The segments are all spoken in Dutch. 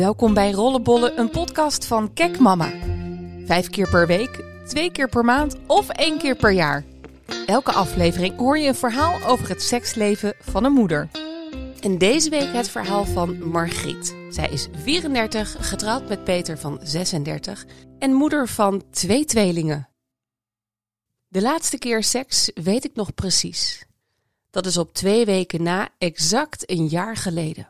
Welkom bij Rollenbollen, een podcast van Kek Mama. Vijf keer per week, twee keer per maand of één keer per jaar. Elke aflevering hoor je een verhaal over het seksleven van een moeder. En deze week het verhaal van Margriet. Zij is 34, getrouwd met Peter van 36 en moeder van twee tweelingen. De laatste keer seks weet ik nog precies. Dat is op twee weken na exact een jaar geleden.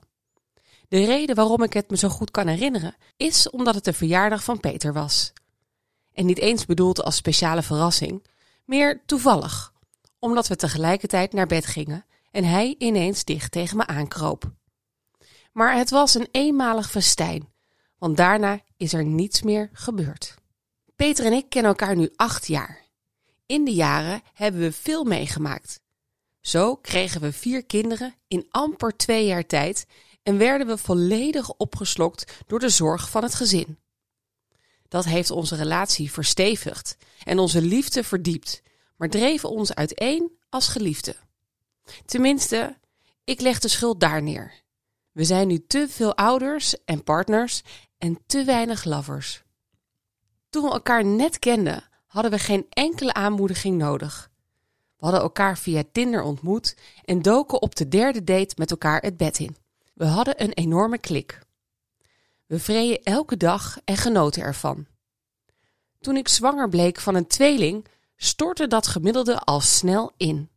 De reden waarom ik het me zo goed kan herinneren is omdat het de verjaardag van Peter was. En niet eens bedoeld als speciale verrassing, meer toevallig, omdat we tegelijkertijd naar bed gingen en hij ineens dicht tegen me aankroop. Maar het was een eenmalig festijn, want daarna is er niets meer gebeurd. Peter en ik kennen elkaar nu acht jaar. In de jaren hebben we veel meegemaakt. Zo kregen we vier kinderen in amper twee jaar tijd en werden we volledig opgeslokt door de zorg van het gezin. Dat heeft onze relatie verstevigd en onze liefde verdiept, maar dreef ons uiteen als geliefden. Tenminste, ik leg de schuld daar neer. We zijn nu te veel ouders en partners en te weinig lovers. Toen we elkaar net kenden, hadden we geen enkele aanmoediging nodig. We hadden elkaar via Tinder ontmoet en doken op de derde date met elkaar het bed in. We hadden een enorme klik. We vreden elke dag en genoten ervan. Toen ik zwanger bleek van een tweeling, stortte dat gemiddelde al snel in.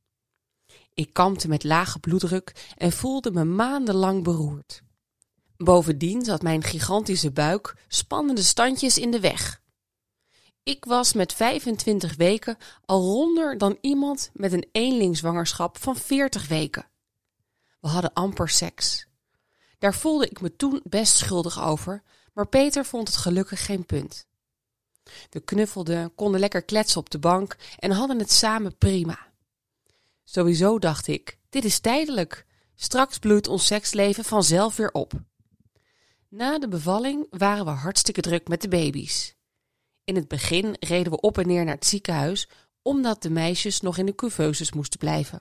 Ik kampte met lage bloeddruk en voelde me maandenlang beroerd. Bovendien zat mijn gigantische buik spannende standjes in de weg. Ik was met 25 weken al ronder dan iemand met een eenlingzwangerschap van 40 weken. We hadden amper seks. Daar voelde ik me toen best schuldig over, maar Peter vond het gelukkig geen punt. We knuffelden, konden lekker kletsen op de bank en hadden het samen prima. Sowieso dacht ik, dit is tijdelijk. Straks bloeit ons seksleven vanzelf weer op. Na de bevalling waren we hartstikke druk met de baby's. In het begin reden we op en neer naar het ziekenhuis, omdat de meisjes nog in de couveuses moesten blijven.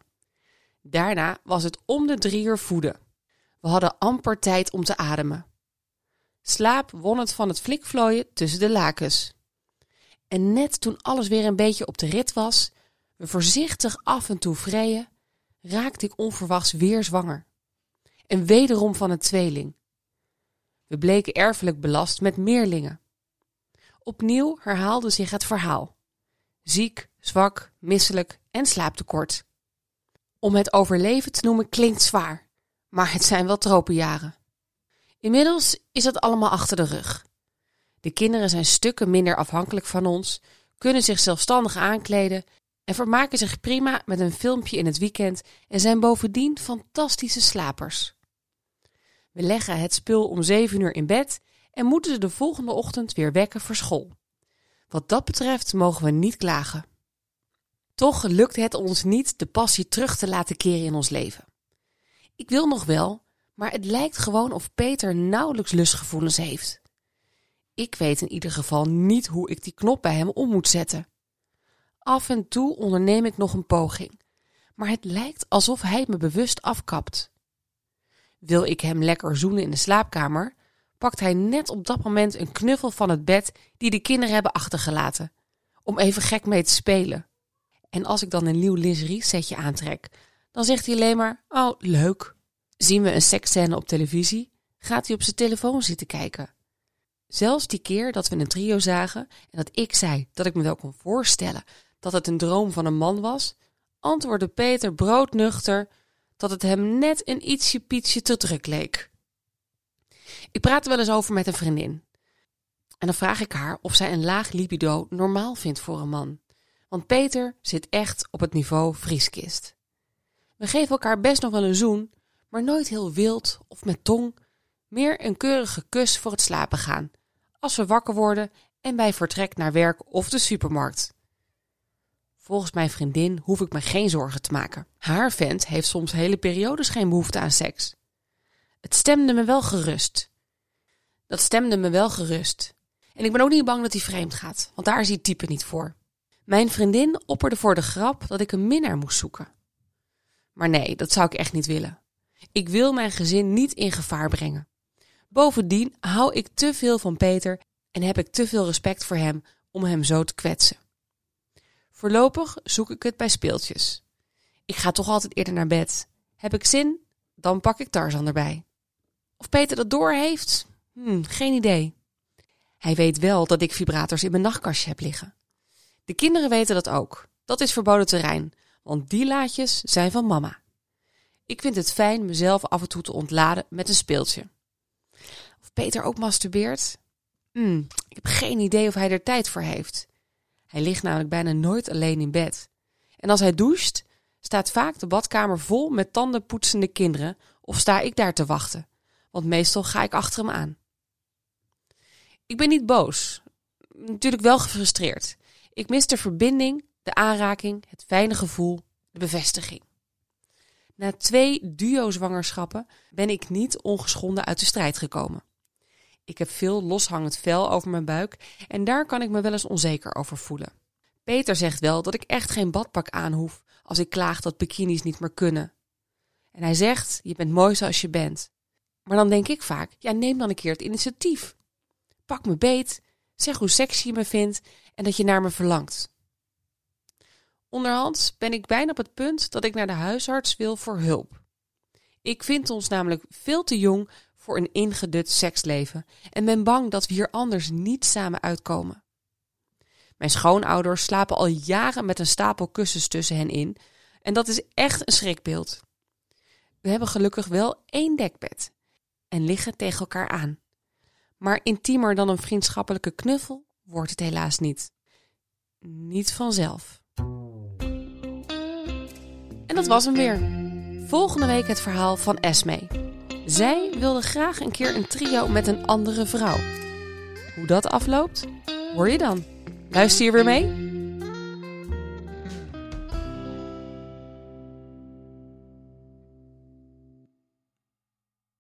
Daarna was het om de drie uur voeden. We hadden amper tijd om te ademen. Slaap won het van het flikvlooien tussen de lakens. En net toen alles weer een beetje op de rit was, we voorzichtig af en toe vrijen, raakte ik onverwachts weer zwanger. En wederom van een tweeling. We bleken erfelijk belast met meerlingen. Opnieuw herhaalde zich het verhaal. Ziek, zwak, misselijk en slaaptekort. Om het overleven te noemen klinkt zwaar, maar het zijn wel tropenjaren. Inmiddels is het allemaal achter de rug. De kinderen zijn stukken minder afhankelijk van ons, kunnen zich zelfstandig aankleden en vermaken zich prima met een filmpje in het weekend en zijn bovendien fantastische slapers. We leggen het spul om zeven uur in bed en moeten ze de volgende ochtend weer wekken voor school. Wat dat betreft mogen we niet klagen. Toch lukt het ons niet de passie terug te laten keren in ons leven. Ik wil nog wel, maar het lijkt gewoon of Peter nauwelijks lustgevoelens heeft. Ik weet in ieder geval niet hoe ik die knop bij hem om moet zetten. Af en toe onderneem ik nog een poging, maar het lijkt alsof hij me bewust afkapt. Wil ik hem lekker zoenen in de slaapkamer, pakt hij net op dat moment een knuffel van het bed die de kinderen hebben achtergelaten, om even gek mee te spelen. En als ik dan een nieuw lingerie setje aantrek, dan zegt hij alleen maar: Oh, leuk. Zien we een seksscène op televisie, gaat hij op zijn telefoon zitten kijken. Zelfs die keer dat we een trio zagen en dat ik zei dat ik me wel kon voorstellen dat het een droom van een man was, antwoordde Peter broodnuchter dat het hem net een ietsje pietje te druk leek. Ik praat er wel eens over met een vriendin. En dan vraag ik haar of zij een laag libido normaal vindt voor een man. Want Peter zit echt op het niveau vrieskist. We geven elkaar best nog wel een zoen, maar nooit heel wild of met tong. Meer een keurige kus voor het slapen gaan, als we wakker worden en bij vertrek naar werk of de supermarkt. Volgens mijn vriendin hoef ik me geen zorgen te maken. Haar vent heeft soms hele periodes geen behoefte aan seks. Het stemde me wel gerust. Dat stemde me wel gerust. En ik ben ook niet bang dat hij vreemd gaat, want daar hij type niet voor. Mijn vriendin opperde voor de grap dat ik een minnaar moest zoeken. Maar nee, dat zou ik echt niet willen. Ik wil mijn gezin niet in gevaar brengen. Bovendien hou ik te veel van Peter en heb ik te veel respect voor hem om hem zo te kwetsen. Voorlopig zoek ik het bij speeltjes. Ik ga toch altijd eerder naar bed. Heb ik zin? Dan pak ik Tarzan erbij. Of Peter dat door heeft? Hm, geen idee. Hij weet wel dat ik vibrators in mijn nachtkastje heb liggen. De kinderen weten dat ook. Dat is verboden terrein, want die laadjes zijn van mama. Ik vind het fijn mezelf af en toe te ontladen met een speeltje. Of Peter ook masturbeert? Hm, ik heb geen idee of hij er tijd voor heeft. Hij ligt namelijk bijna nooit alleen in bed. En als hij doucht, staat vaak de badkamer vol met tandenpoetsende kinderen of sta ik daar te wachten, want meestal ga ik achter hem aan. Ik ben niet boos, natuurlijk wel gefrustreerd. Ik mis de verbinding, de aanraking, het fijne gevoel, de bevestiging. Na twee duo-zwangerschappen ben ik niet ongeschonden uit de strijd gekomen. Ik heb veel loshangend vel over mijn buik en daar kan ik me wel eens onzeker over voelen. Peter zegt wel dat ik echt geen badpak aan hoef als ik klaag dat bikinis niet meer kunnen. En hij zegt: Je bent mooi zoals je bent. Maar dan denk ik vaak: Ja, neem dan een keer het initiatief. Pak me beet, zeg hoe sexy je me vindt en dat je naar me verlangt. Onderhands ben ik bijna op het punt dat ik naar de huisarts wil voor hulp. Ik vind ons namelijk veel te jong voor een ingedut seksleven en ben bang dat we hier anders niet samen uitkomen. Mijn schoonouders slapen al jaren met een stapel kussens tussen hen in en dat is echt een schrikbeeld. We hebben gelukkig wel één dekbed en liggen tegen elkaar aan. Maar intiemer dan een vriendschappelijke knuffel wordt het helaas niet. Niet vanzelf. En dat was hem weer. Volgende week het verhaal van Esme. Zij wilde graag een keer een trio met een andere vrouw. Hoe dat afloopt, hoor je dan. Luister je weer mee?